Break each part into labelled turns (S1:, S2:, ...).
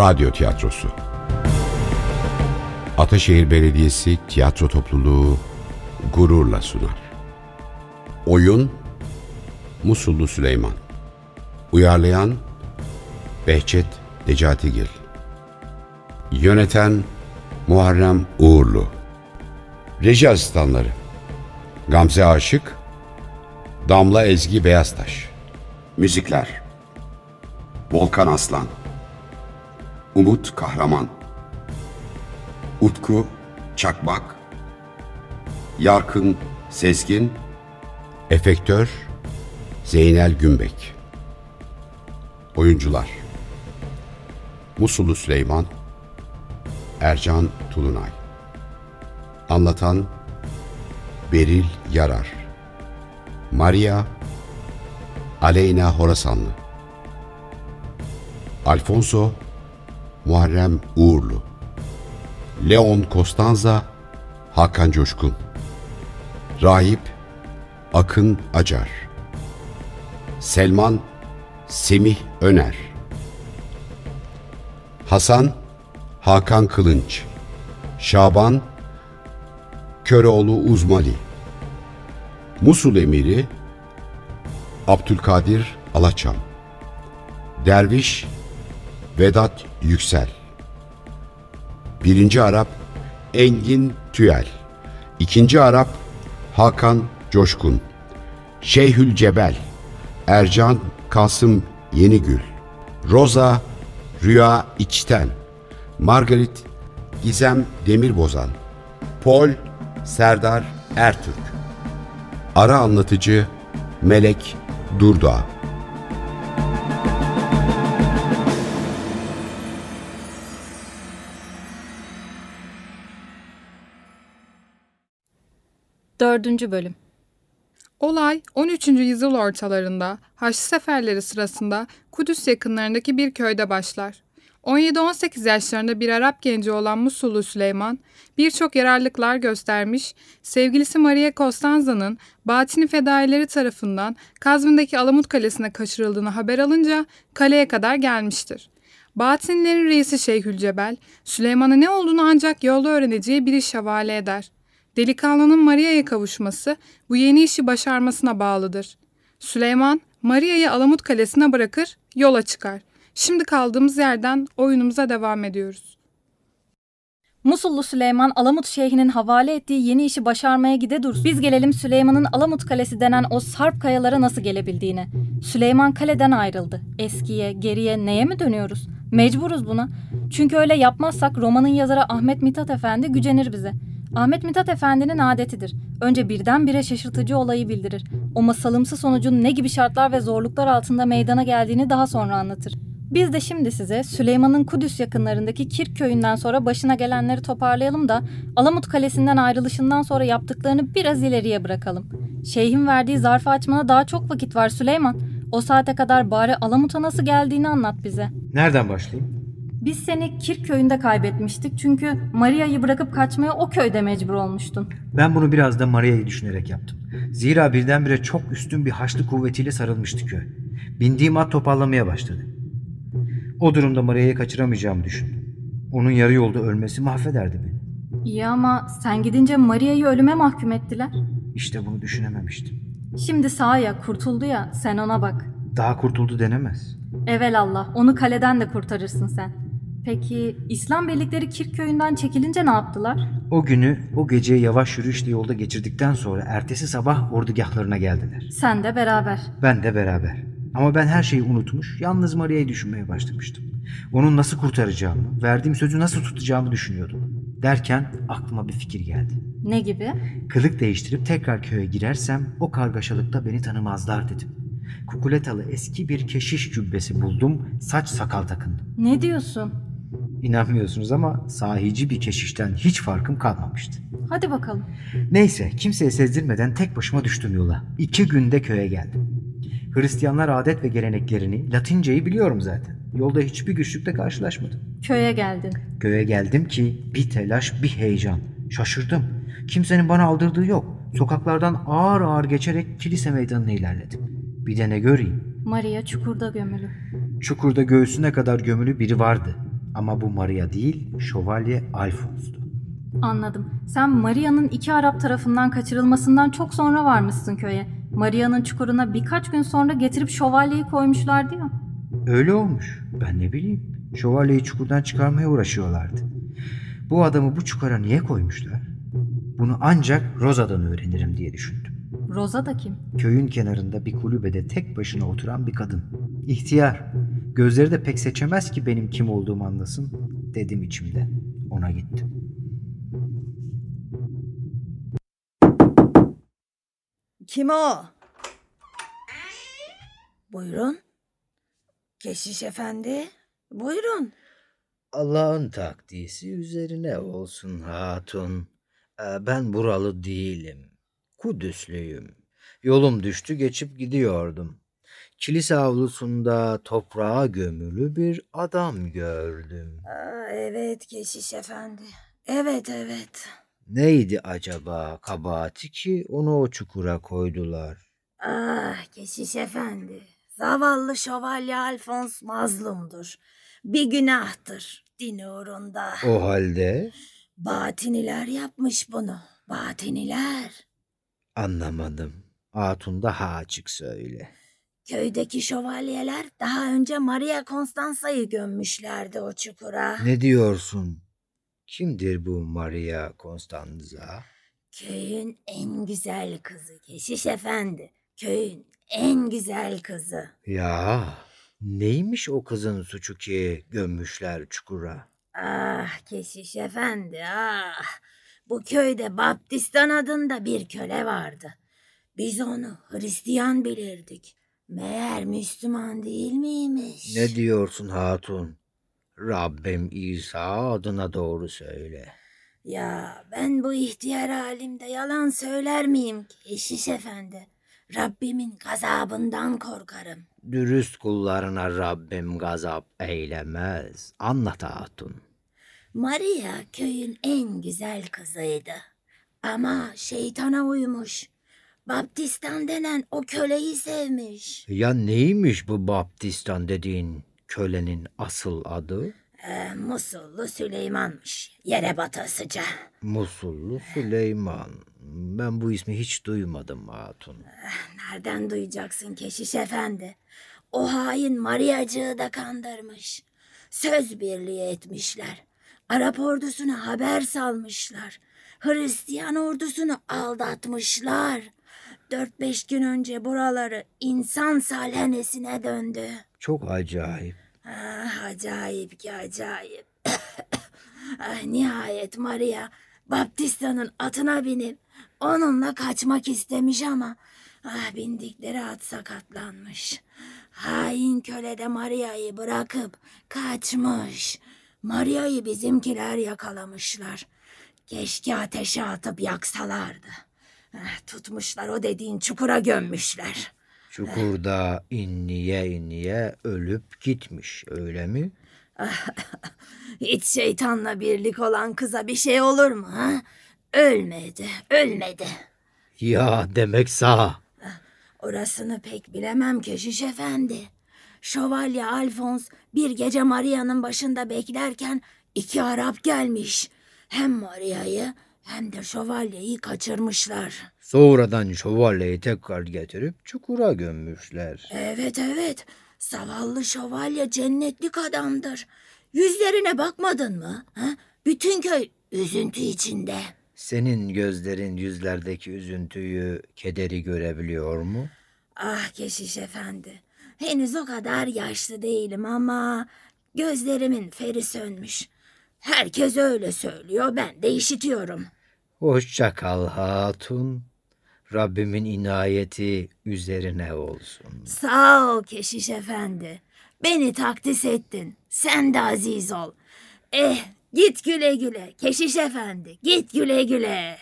S1: Radyo Tiyatrosu. Ataşehir Belediyesi Tiyatro Topluluğu gururla sunar. Oyun Musullu Süleyman. Uyarlayan Behçet Necatigil Yöneten Muharrem Uğurlu. Reji asistanları Gamze Aşık Damla Ezgi Beyaztaş. Müzikler Volkan Aslan Umut Kahraman. Utku Çakmak. Yarkın Sezgin. Efektör Zeynel Gümbek Oyuncular. Musullu Süleyman. Ercan Tulunay. Anlatan Beril Yarar. Maria Aleyna Horasanlı. Alfonso Muharrem Uğurlu. Leon Costanza Hakan Coşkun. Rahip Akın Acar. Selman Semih Öner. Hasan Hakan Kılınç. Şaban Köroğlu Uzmali. Musul Emiri Abdülkadir Alaçam. Derviş Vedat Yüksel. Birinci Arap Engin Tüyel. İkinci Arap Hakan Coşkun. Şeyhül Cebel. Ercan Kasım Yenigül. Roza Rüya İçten. Margaret Gizem Demirbozan. Pol Serdar Ertürk. Ara anlatıcı Melek Durdağ
S2: Dördüncü bölüm.
S3: Olay 13. yüzyıl ortalarında Haçlı seferleri sırasında Kudüs yakınlarındaki bir köyde başlar. 17-18 yaşlarında bir Arap genci olan Musullu Süleyman birçok yararlıklar göstermiş, sevgilisi Maria Costanza'nın Batini fedaileri tarafından Kazvin'deki Alamut Kalesi'ne kaçırıldığını haber alınca kaleye kadar gelmiştir. Batinilerin reisi Şeyhülcebel, Süleyman'a ne olduğunu ancak yolda öğreneceği bir iş havale eder. Delikanlının Maria'ya kavuşması bu yeni işi başarmasına bağlıdır. Süleyman, Maria'yı Alamut Kalesi'ne bırakır, yola çıkar. Şimdi kaldığımız yerden oyunumuza devam ediyoruz.
S2: Musullu Süleyman Alamut Şeyhi'nin havale ettiği yeni işi başarmaya gide dur. Biz gelelim Süleyman'ın Alamut Kalesi denen o sarp kayalara nasıl gelebildiğine. Süleyman kaleden ayrıldı. Eskiye, geriye neye mi dönüyoruz? Mecburuz buna. Çünkü öyle yapmazsak romanın yazarı Ahmet Mithat Efendi gücenir bize. Ahmet Mithat Efendi'nin adetidir. Önce birdenbire şaşırtıcı olayı bildirir. O masalımsı sonucun ne gibi şartlar ve zorluklar altında meydana geldiğini daha sonra anlatır. Biz de şimdi size Süleyman'ın Kudüs yakınlarındaki Kirk köyünden sonra başına gelenleri toparlayalım da Alamut Kalesi'nden ayrılışından sonra yaptıklarını biraz ileriye bırakalım. Şeyhin verdiği zarfı açmana daha çok vakit var Süleyman. O saate kadar bari Alamut'a nasıl geldiğini anlat bize.
S4: Nereden başlayayım?
S2: Biz seni Kirk köyünde kaybetmiştik çünkü Maria'yı bırakıp kaçmaya o köyde mecbur olmuştun.
S4: Ben bunu biraz da Maria'yı düşünerek yaptım. Zira birdenbire çok üstün bir haçlı kuvvetiyle sarılmıştı köy. Bindiğim at toparlamaya başladı. O durumda Maria'yı kaçıramayacağımı düşündüm. Onun yarı yolda ölmesi mahvederdi beni.
S2: İyi ama sen gidince Maria'yı ölüme mahkum ettiler.
S4: İşte bunu düşünememiştim.
S2: Şimdi sağ ya kurtuldu ya sen ona bak.
S4: Daha kurtuldu denemez.
S2: Evelallah onu kaleden de kurtarırsın sen. Peki İslam birlikleri Kirk köyünden çekilince ne yaptılar?
S4: O günü o geceyi yavaş yürüyüşle yolda geçirdikten sonra ertesi sabah ordugahlarına geldiler.
S2: Sen de beraber.
S4: Ben de beraber. Ama ben her şeyi unutmuş, yalnız Maria'yı düşünmeye başlamıştım. Onun nasıl kurtaracağımı, verdiğim sözü nasıl tutacağımı düşünüyordum. Derken aklıma bir fikir geldi.
S2: Ne gibi?
S4: Kılık değiştirip tekrar köye girersem o kargaşalıkta beni tanımazlar dedim. Kukuletalı eski bir keşiş cübbesi buldum, saç sakal takındım.
S2: Ne diyorsun?
S4: İnanmıyorsunuz ama sahici bir keşişten hiç farkım kalmamıştı.
S2: Hadi bakalım.
S4: Neyse kimseye sezdirmeden tek başıma düştüm yola. İki günde köye geldim. Hristiyanlar adet ve geleneklerini, Latinceyi biliyorum zaten. Yolda hiçbir güçlükle karşılaşmadım.
S2: Köye geldin.
S4: Köye geldim ki bir telaş bir heyecan. Şaşırdım. Kimsenin bana aldırdığı yok. Sokaklardan ağır ağır geçerek kilise meydanına ilerledim. Bir de ne göreyim.
S2: Maria çukurda gömülü.
S4: Çukurda göğsüne kadar gömülü biri vardı. Ama bu Maria değil, Şövalye Alfons'tu.
S2: Anladım. Sen Maria'nın iki Arap tarafından kaçırılmasından çok sonra varmışsın köye. Maria'nın çukuruna birkaç gün sonra getirip şövalyeyi koymuşlardı ya.
S4: Öyle olmuş. Ben ne bileyim. Şövalyeyi çukurdan çıkarmaya uğraşıyorlardı. Bu adamı bu çukura niye koymuşlar? Bunu ancak Rosa'dan öğrenirim diye düşündüm.
S2: Roza da kim?
S4: Köyün kenarında bir kulübede tek başına oturan bir kadın. İhtiyar. Gözleri de pek seçemez ki benim kim olduğumu anlasın. Dedim içimde. Ona gittim.
S5: Kim o? Buyurun. Keşiş efendi. Buyurun.
S6: Allah'ın takdisi üzerine olsun hatun. Ee, Ben buralı değilim. Kudüslüyüm. Yolum düştü geçip gidiyordum. Kilise avlusunda toprağa gömülü bir adam gördüm.
S5: Aa, evet keşiş efendi. Evet evet.
S6: Neydi acaba kabahati ki onu o çukura koydular?
S5: Ah keşiş efendi. Zavallı şövalye Alfons mazlumdur. Bir günahtır din uğrunda.
S6: O halde
S5: Batiniler yapmış bunu. Batiniler.
S6: anlamadım. Hatun daha açık söyle.
S5: Köydeki şövalyeler daha önce Maria Constansa'yı gömmüşlerdi o çukura.
S6: Ne diyorsun? Kimdir bu Maria Constanza?
S5: Köyün en güzel kızı Keşiş Efendi. Köyün en güzel kızı.
S6: Ya neymiş o kızın suçu ki gömmüşler çukura?
S5: Ah Keşiş Efendi ah. Bu köyde Baptistan adında bir köle vardı. Biz onu Hristiyan bilirdik. Meğer Müslüman değil miymiş?
S6: Ne diyorsun hatun? Rabbim İsa adına doğru söyle.
S5: Ya ben bu ihtiyar halimde yalan söyler miyim Keşiş Efendi? Rabbimin gazabından korkarım.
S6: Dürüst kullarına Rabbim gazap eylemez. Anlat hatun.
S5: Maria köyün en güzel kızıydı. Ama şeytana uymuş. Baptistan denen o köleyi sevmiş.
S6: Ya neymiş bu Baptistan dediğin kölenin asıl adı?
S5: Ee, Musullu Süleyman'mış. Yere batasıca.
S6: Musullu Süleyman. Ben bu ismi hiç duymadım hatun.
S5: Nereden duyacaksın keşiş efendi? O hain Mariacığı da kandırmış. Söz birliği etmişler. Arap ordusuna haber salmışlar. Hristiyan ordusunu aldatmışlar. Dört beş gün önce buraları insan salhanesine döndü.
S6: Çok acayip.
S5: Ah, acayip ki acayip. ah, nihayet Maria Baptista'nın atına binip onunla kaçmak istemiş ama ah, bindikleri at sakatlanmış. Hain köle de Maria'yı bırakıp kaçmış. Maria'yı bizimkiler yakalamışlar. Keşke ateşe atıp yaksalardı. Ah, tutmuşlar o dediğin çukura gömmüşler.
S6: Çukurda inliye inliye ölüp gitmiş öyle mi?
S5: Hiç şeytanla birlik olan kıza bir şey olur mu ha? Ölmedi, ölmedi.
S6: Ya demek sağ.
S5: Orasını pek bilemem keşiş efendi. Şövalye Alfons bir gece Maria'nın başında beklerken iki Arap gelmiş. Hem Maria'yı hem de şövalyeyi kaçırmışlar.
S6: Sonradan şövalyeyi tekrar getirip çukura gömmüşler.
S5: Evet evet, zavallı şövalye cennetlik adamdır. Yüzlerine bakmadın mı? Ha? Bütün köy üzüntü içinde.
S6: Senin gözlerin yüzlerdeki üzüntüyü, kederi görebiliyor mu?
S5: Ah keşiş efendi. Henüz o kadar yaşlı değilim ama gözlerimin feri sönmüş. Herkes öyle söylüyor ben de işitiyorum.
S6: Hoşça kal hatun. Rabbimin inayeti üzerine olsun.
S5: Sağ ol keşiş efendi. Beni takdis ettin. Sen de aziz ol. Eh git güle güle keşiş efendi git güle güle.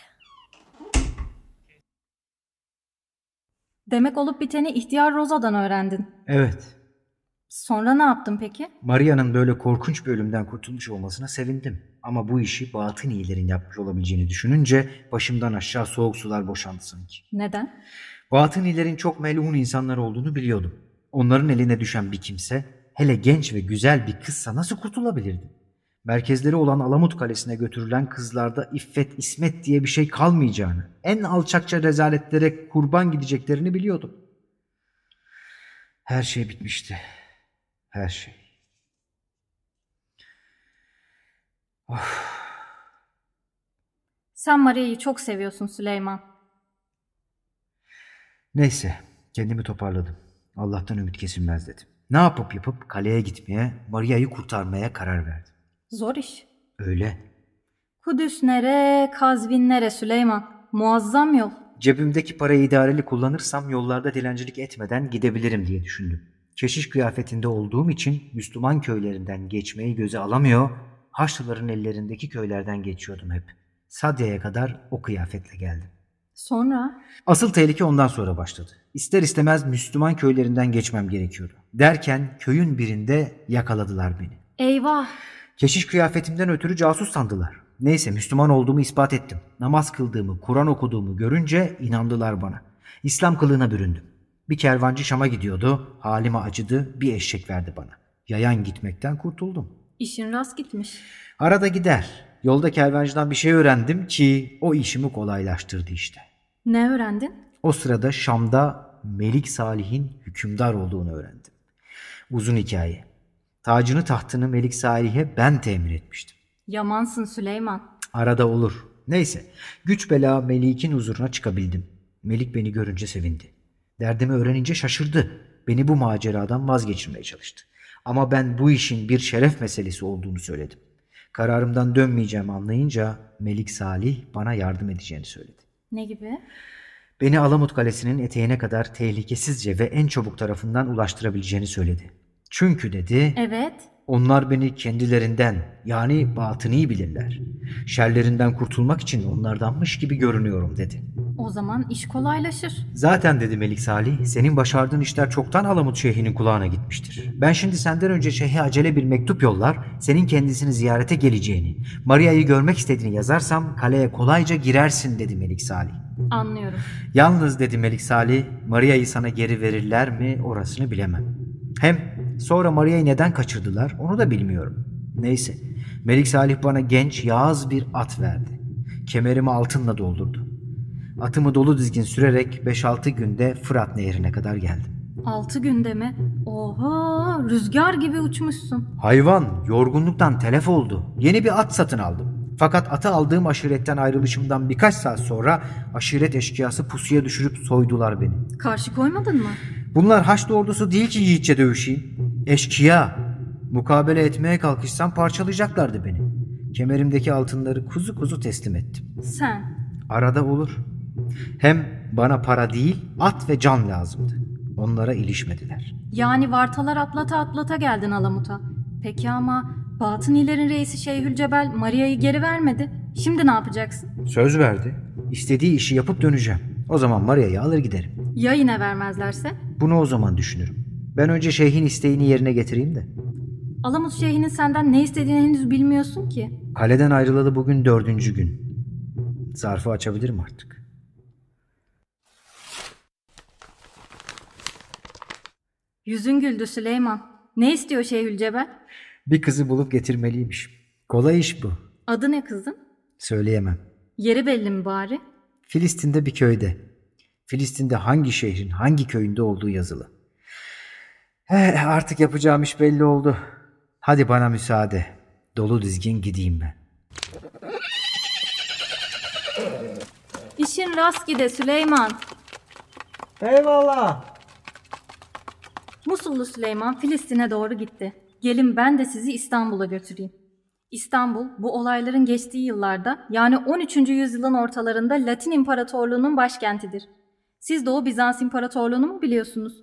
S2: Demek olup biteni ihtiyar Roza'dan öğrendin.
S4: Evet.
S2: Sonra ne yaptın peki?
S4: Maria'nın böyle korkunç bir ölümden kurtulmuş olmasına sevindim. Ama bu işi batın iyilerin yapmış olabileceğini düşününce başımdan aşağı soğuk sular boşandı sanki.
S2: Neden?
S4: Batın iyilerin çok melun insanlar olduğunu biliyordum. Onların eline düşen bir kimse, hele genç ve güzel bir kızsa nasıl kurtulabilirdi? Merkezleri olan Alamut Kalesi'ne götürülen kızlarda iffet, ismet diye bir şey kalmayacağını, en alçakça rezaletlere kurban gideceklerini biliyordum. Her şey bitmişti. Her şey.
S2: Sen Maria'yı çok seviyorsun Süleyman.
S4: Neyse, kendimi toparladım. Allah'tan ümit kesilmez dedim. Ne yapıp yapıp kaleye gitmeye, Maria'yı kurtarmaya karar verdim.
S2: Zor iş.
S4: Öyle.
S2: Kudüs nere, Kazvin nere Süleyman? Muazzam yol.
S4: Cebimdeki parayı idareli kullanırsam yollarda dilencilik etmeden gidebilirim diye düşündüm. Keşiş kıyafetinde olduğum için Müslüman köylerinden geçmeyi göze alamıyor, Haçlıların ellerindeki köylerden geçiyordum hep. Sadya'ya kadar o kıyafetle geldim.
S2: Sonra?
S4: Asıl tehlike ondan sonra başladı. İster istemez Müslüman köylerinden geçmem gerekiyordu. Derken köyün birinde yakaladılar beni.
S2: Eyvah!
S4: Keşiş kıyafetimden ötürü casus sandılar. Neyse Müslüman olduğumu ispat ettim. Namaz kıldığımı, Kur'an okuduğumu görünce inandılar bana. İslam kılığına büründüm. Bir kervancı Şam'a gidiyordu. Halime acıdı. Bir eşek verdi bana. Yayan gitmekten kurtuldum.
S2: İşin rast gitmiş.
S4: Arada gider. Yolda kervancıdan bir şey öğrendim ki o işimi kolaylaştırdı işte.
S2: Ne öğrendin?
S4: O sırada Şam'da Melik Salih'in hükümdar olduğunu öğrendim. Uzun hikaye. Tacını tahtını Melik Salih'e ben temin etmiştim.
S2: Yamansın Süleyman.
S4: Arada olur. Neyse. Güç bela Melik'in huzuruna çıkabildim. Melik beni görünce sevindi. Derdimi öğrenince şaşırdı. Beni bu maceradan vazgeçirmeye çalıştı. Ama ben bu işin bir şeref meselesi olduğunu söyledim. Kararımdan dönmeyeceğimi anlayınca Melik Salih bana yardım edeceğini söyledi.
S2: Ne gibi?
S4: Beni Alamut Kalesi'nin eteğine kadar tehlikesizce ve en çabuk tarafından ulaştırabileceğini söyledi. Çünkü dedi,
S2: Evet.
S4: onlar beni kendilerinden yani batıni bilirler. Şerlerinden kurtulmak için onlardanmış gibi görünüyorum dedi.
S2: O zaman iş kolaylaşır.
S4: Zaten dedi Melik Salih, senin başardığın işler çoktan Alamut Şeyhi'nin kulağına gitmiştir. Ben şimdi senden önce şeyhe acele bir mektup yollar, senin kendisini ziyarete geleceğini, Maria'yı görmek istediğini yazarsam kaleye kolayca girersin dedi Melik Salih.
S2: Anlıyorum.
S4: Yalnız dedi Melik Salih, Maria'yı sana geri verirler mi orasını bilemem. Hem sonra Maria'yı neden kaçırdılar onu da bilmiyorum. Neyse, Melik Salih bana genç yağız bir at verdi. Kemerimi altınla doldurdu. Atımı dolu dizgin sürerek 5-6 günde Fırat Nehri'ne kadar geldim.
S2: Altı günde mi? Oha! Rüzgar gibi uçmuşsun.
S4: Hayvan yorgunluktan telef oldu. Yeni bir at satın aldım. Fakat atı aldığım aşiretten ayrılışımdan birkaç saat sonra aşiret eşkıyası pusuya düşürüp soydular beni.
S2: Karşı koymadın mı?
S4: Bunlar Haçlı ordusu değil ki yiğitçe dövüşeyim. Eşkıya. Mukabele etmeye kalkışsam parçalayacaklardı beni. Kemerimdeki altınları kuzu kuzu teslim ettim.
S2: Sen.
S4: Arada olur. Hem bana para değil at ve can lazımdı. Onlara ilişmediler.
S2: Yani vartalar atlata atlata geldin Alamut'a. Peki ama Batınilerin reisi Şeyhülcebel Maria'yı geri vermedi. Şimdi ne yapacaksın?
S4: Söz verdi. İstediği işi yapıp döneceğim. O zaman Maria'yı alır giderim.
S2: Ya yine vermezlerse?
S4: Bunu o zaman düşünürüm. Ben önce şeyhin isteğini yerine getireyim de.
S2: Alamut Şeyhi'nin senden ne istediğini henüz bilmiyorsun ki.
S4: Kaleden ayrılalı bugün dördüncü gün. Zarfı açabilirim artık.
S2: Yüzün güldü Süleyman. Ne istiyor Şeyhülcebel?
S4: Bir kızı bulup getirmeliymiş. Kolay iş bu.
S2: Adı ne kızın?
S4: Söyleyemem.
S2: Yeri belli mi bari?
S4: Filistin'de bir köyde. Filistin'de hangi şehrin hangi köyünde olduğu yazılı. Eh, artık yapacağım iş belli oldu. Hadi bana müsaade. Dolu dizgin gideyim ben.
S2: İşin rast gide Süleyman.
S4: Eyvallah.
S2: Musullu Süleyman Filistin'e doğru gitti. Gelin ben de sizi İstanbul'a götüreyim. İstanbul bu olayların geçtiği yıllarda yani 13. yüzyılın ortalarında Latin İmparatorluğu'nun başkentidir. Siz Doğu Bizans İmparatorluğu'nu mu biliyorsunuz?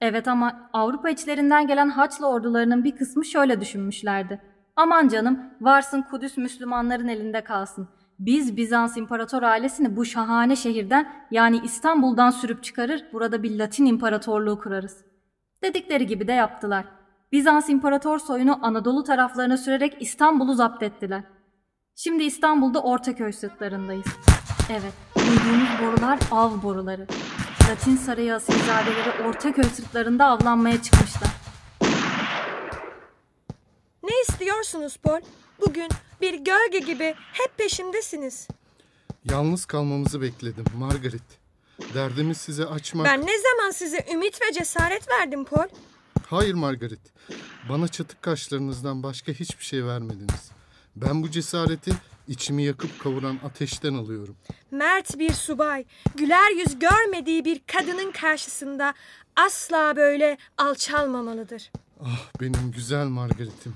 S2: Evet ama Avrupa içlerinden gelen Haçlı ordularının bir kısmı şöyle düşünmüşlerdi. Aman canım varsın Kudüs Müslümanların elinde kalsın. Biz Bizans İmparator ailesini bu şahane şehirden yani İstanbul'dan sürüp çıkarır burada bir Latin İmparatorluğu kurarız. Dedikleri gibi de yaptılar. Bizans İmparator soyunu Anadolu taraflarına sürerek İstanbul'u zapt ettiler. Şimdi İstanbul'da Ortaköy sırtlarındayız. Evet, duyduğunuz borular av boruları. Latin sarayı asilzadeleri Ortaköy sırtlarında avlanmaya çıkmışlar.
S7: Ne istiyor gidiyorsunuz Paul? Bugün bir gölge gibi hep peşimdesiniz.
S8: Yalnız kalmamızı bekledim Margaret. Derdimiz size açmak...
S7: Ben ne zaman size ümit ve cesaret verdim Paul?
S8: Hayır Margaret. Bana çatık kaşlarınızdan başka hiçbir şey vermediniz. Ben bu cesareti içimi yakıp kavuran ateşten alıyorum.
S7: Mert bir subay, güler yüz görmediği bir kadının karşısında asla böyle alçalmamalıdır.
S8: Ah benim güzel Margaret'im.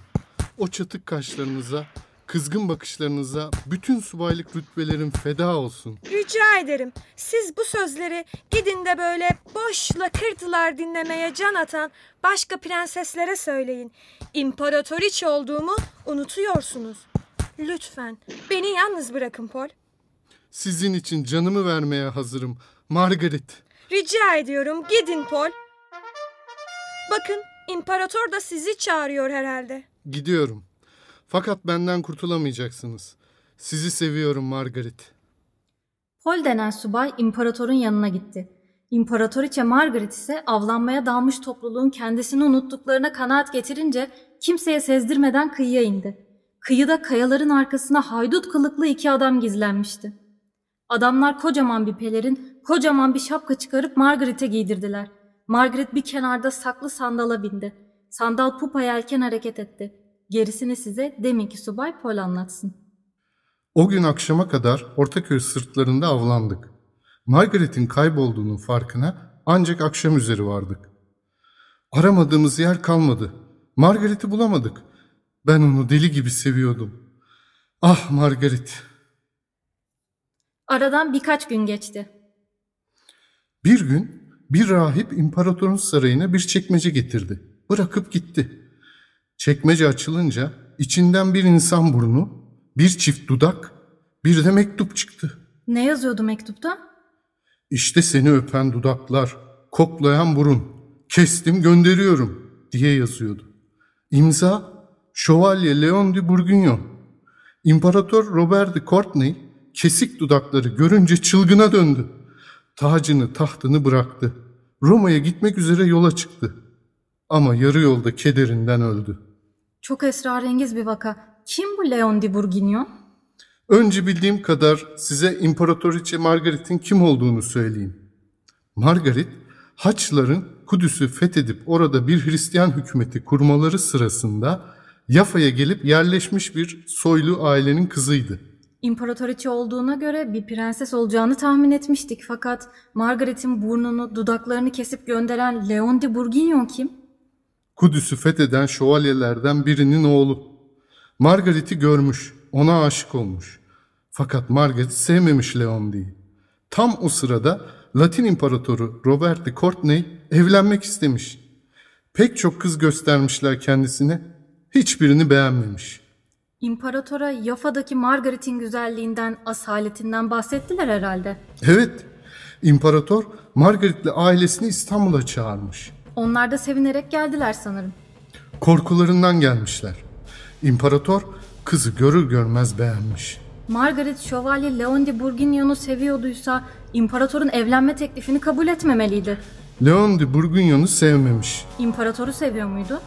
S8: O çatık kaşlarınıza, kızgın bakışlarınıza bütün subaylık rütbelerim feda olsun.
S7: Rica ederim siz bu sözleri gidin de böyle boş lakırtılar dinlemeye can atan başka prenseslere söyleyin. İmparatoriçe olduğumu unutuyorsunuz. Lütfen beni yalnız bırakın Paul.
S8: Sizin için canımı vermeye hazırım Margaret.
S7: Rica ediyorum gidin Paul. Bakın imparator da sizi çağırıyor herhalde.
S8: Gidiyorum. Fakat benden kurtulamayacaksınız. Sizi seviyorum Margaret.
S2: Paul denen subay imparatorun yanına gitti. İmparatoriçe Margaret ise avlanmaya dalmış topluluğun kendisini unuttuklarına kanaat getirince kimseye sezdirmeden kıyıya indi. Kıyıda kayaların arkasına haydut kılıklı iki adam gizlenmişti. Adamlar kocaman bir pelerin, kocaman bir şapka çıkarıp Margaret'e giydirdiler. Margaret bir kenarda saklı sandala bindi. Sandal pupa yelken hareket etti. Gerisini size deminki subay Paul anlatsın.
S8: O gün akşama kadar Ortaköy sırtlarında avlandık. Margaret'in kaybolduğunun farkına ancak akşam üzeri vardık. Aramadığımız yer kalmadı. Margaret'i bulamadık. Ben onu deli gibi seviyordum. Ah Margaret.
S2: Aradan birkaç gün geçti.
S8: Bir gün bir rahip imparatorun sarayına bir çekmece getirdi. Bırakıp gitti. Çekmece açılınca içinden bir insan burnu, bir çift dudak, bir de mektup çıktı.
S2: Ne yazıyordu mektupta?
S8: İşte seni öpen dudaklar, koklayan burun, kestim gönderiyorum diye yazıyordu. İmza Şövalye Leon de Bourguignon. İmparator Robert de Courtenay kesik dudakları görünce çılgına döndü. Tacını tahtını bıraktı. Roma'ya gitmek üzere yola çıktı. Ama yarı yolda kederinden öldü.
S2: Çok esrarengiz bir vaka. Kim bu Leon de Bourguignon?
S8: Önce bildiğim kadar size İmparatoriçe Margaret'in kim olduğunu söyleyeyim. Margaret, Haçlıların Kudüs'ü fethedip orada bir Hristiyan hükümeti kurmaları sırasında Yafa'ya gelip yerleşmiş bir soylu ailenin kızıydı.
S2: İmparatoriçe olduğuna göre bir prenses olacağını tahmin etmiştik fakat Margaret'in burnunu, dudaklarını kesip gönderen Leon de Bourguignon kim?
S8: Kudüs'ü fetheden şövalyelerden birinin oğlu. Margaret'i görmüş, ona aşık olmuş. Fakat Margaret sevmemiş Leondi'yi. Tam o sırada Latin İmparatoru Robert de Courtenay evlenmek istemiş. Pek çok kız göstermişler kendisine, hiçbirini beğenmemiş.
S2: İmparatora Yafa'daki Margaret'in güzelliğinden, asaletinden bahsettiler herhalde.
S8: Evet, İmparator Margaret'le ailesini İstanbul'a çağırmış.
S2: Onlar da sevinerek geldiler sanırım.
S8: Korkularından gelmişler. İmparator kızı görür görmez beğenmiş.
S2: Margaret Şövalye Leon de Bourguignon'u seviyorduysa imparatorun evlenme teklifini kabul etmemeliydi.
S8: Leon de Bourguignon'u sevmemiş.
S2: İmparatoru seviyor muydu?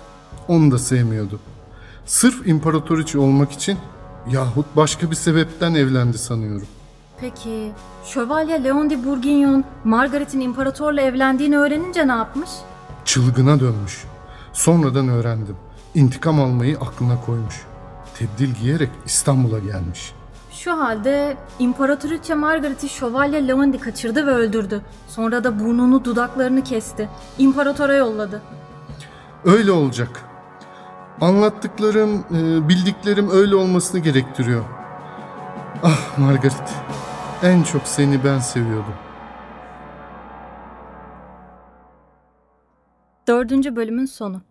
S8: Onu da sevmiyordu. Sırf imparatoriçe olmak için yahut başka bir sebepten evlendi sanıyorum.
S2: Peki Şövalye Leon de Bourguignon Margaret'in imparatorla evlendiğini öğrenince ne yapmış?
S8: Çılgına dönmüş. Sonradan öğrendim. İntikam almayı aklına koymuş. Tebdil giyerek İstanbul'a gelmiş.
S2: Şu halde İmparatoriçe Margaret'i Şövalye de kaçırdı ve öldürdü. Sonra da burnunu dudaklarını kesti. İmparatora yolladı.
S8: Öyle olacak. Anlattıklarım, e, bildiklerim öyle olmasını gerektiriyor. Ah Margaret, en çok seni ben seviyordum.
S2: Dördüncü bölümün sonu.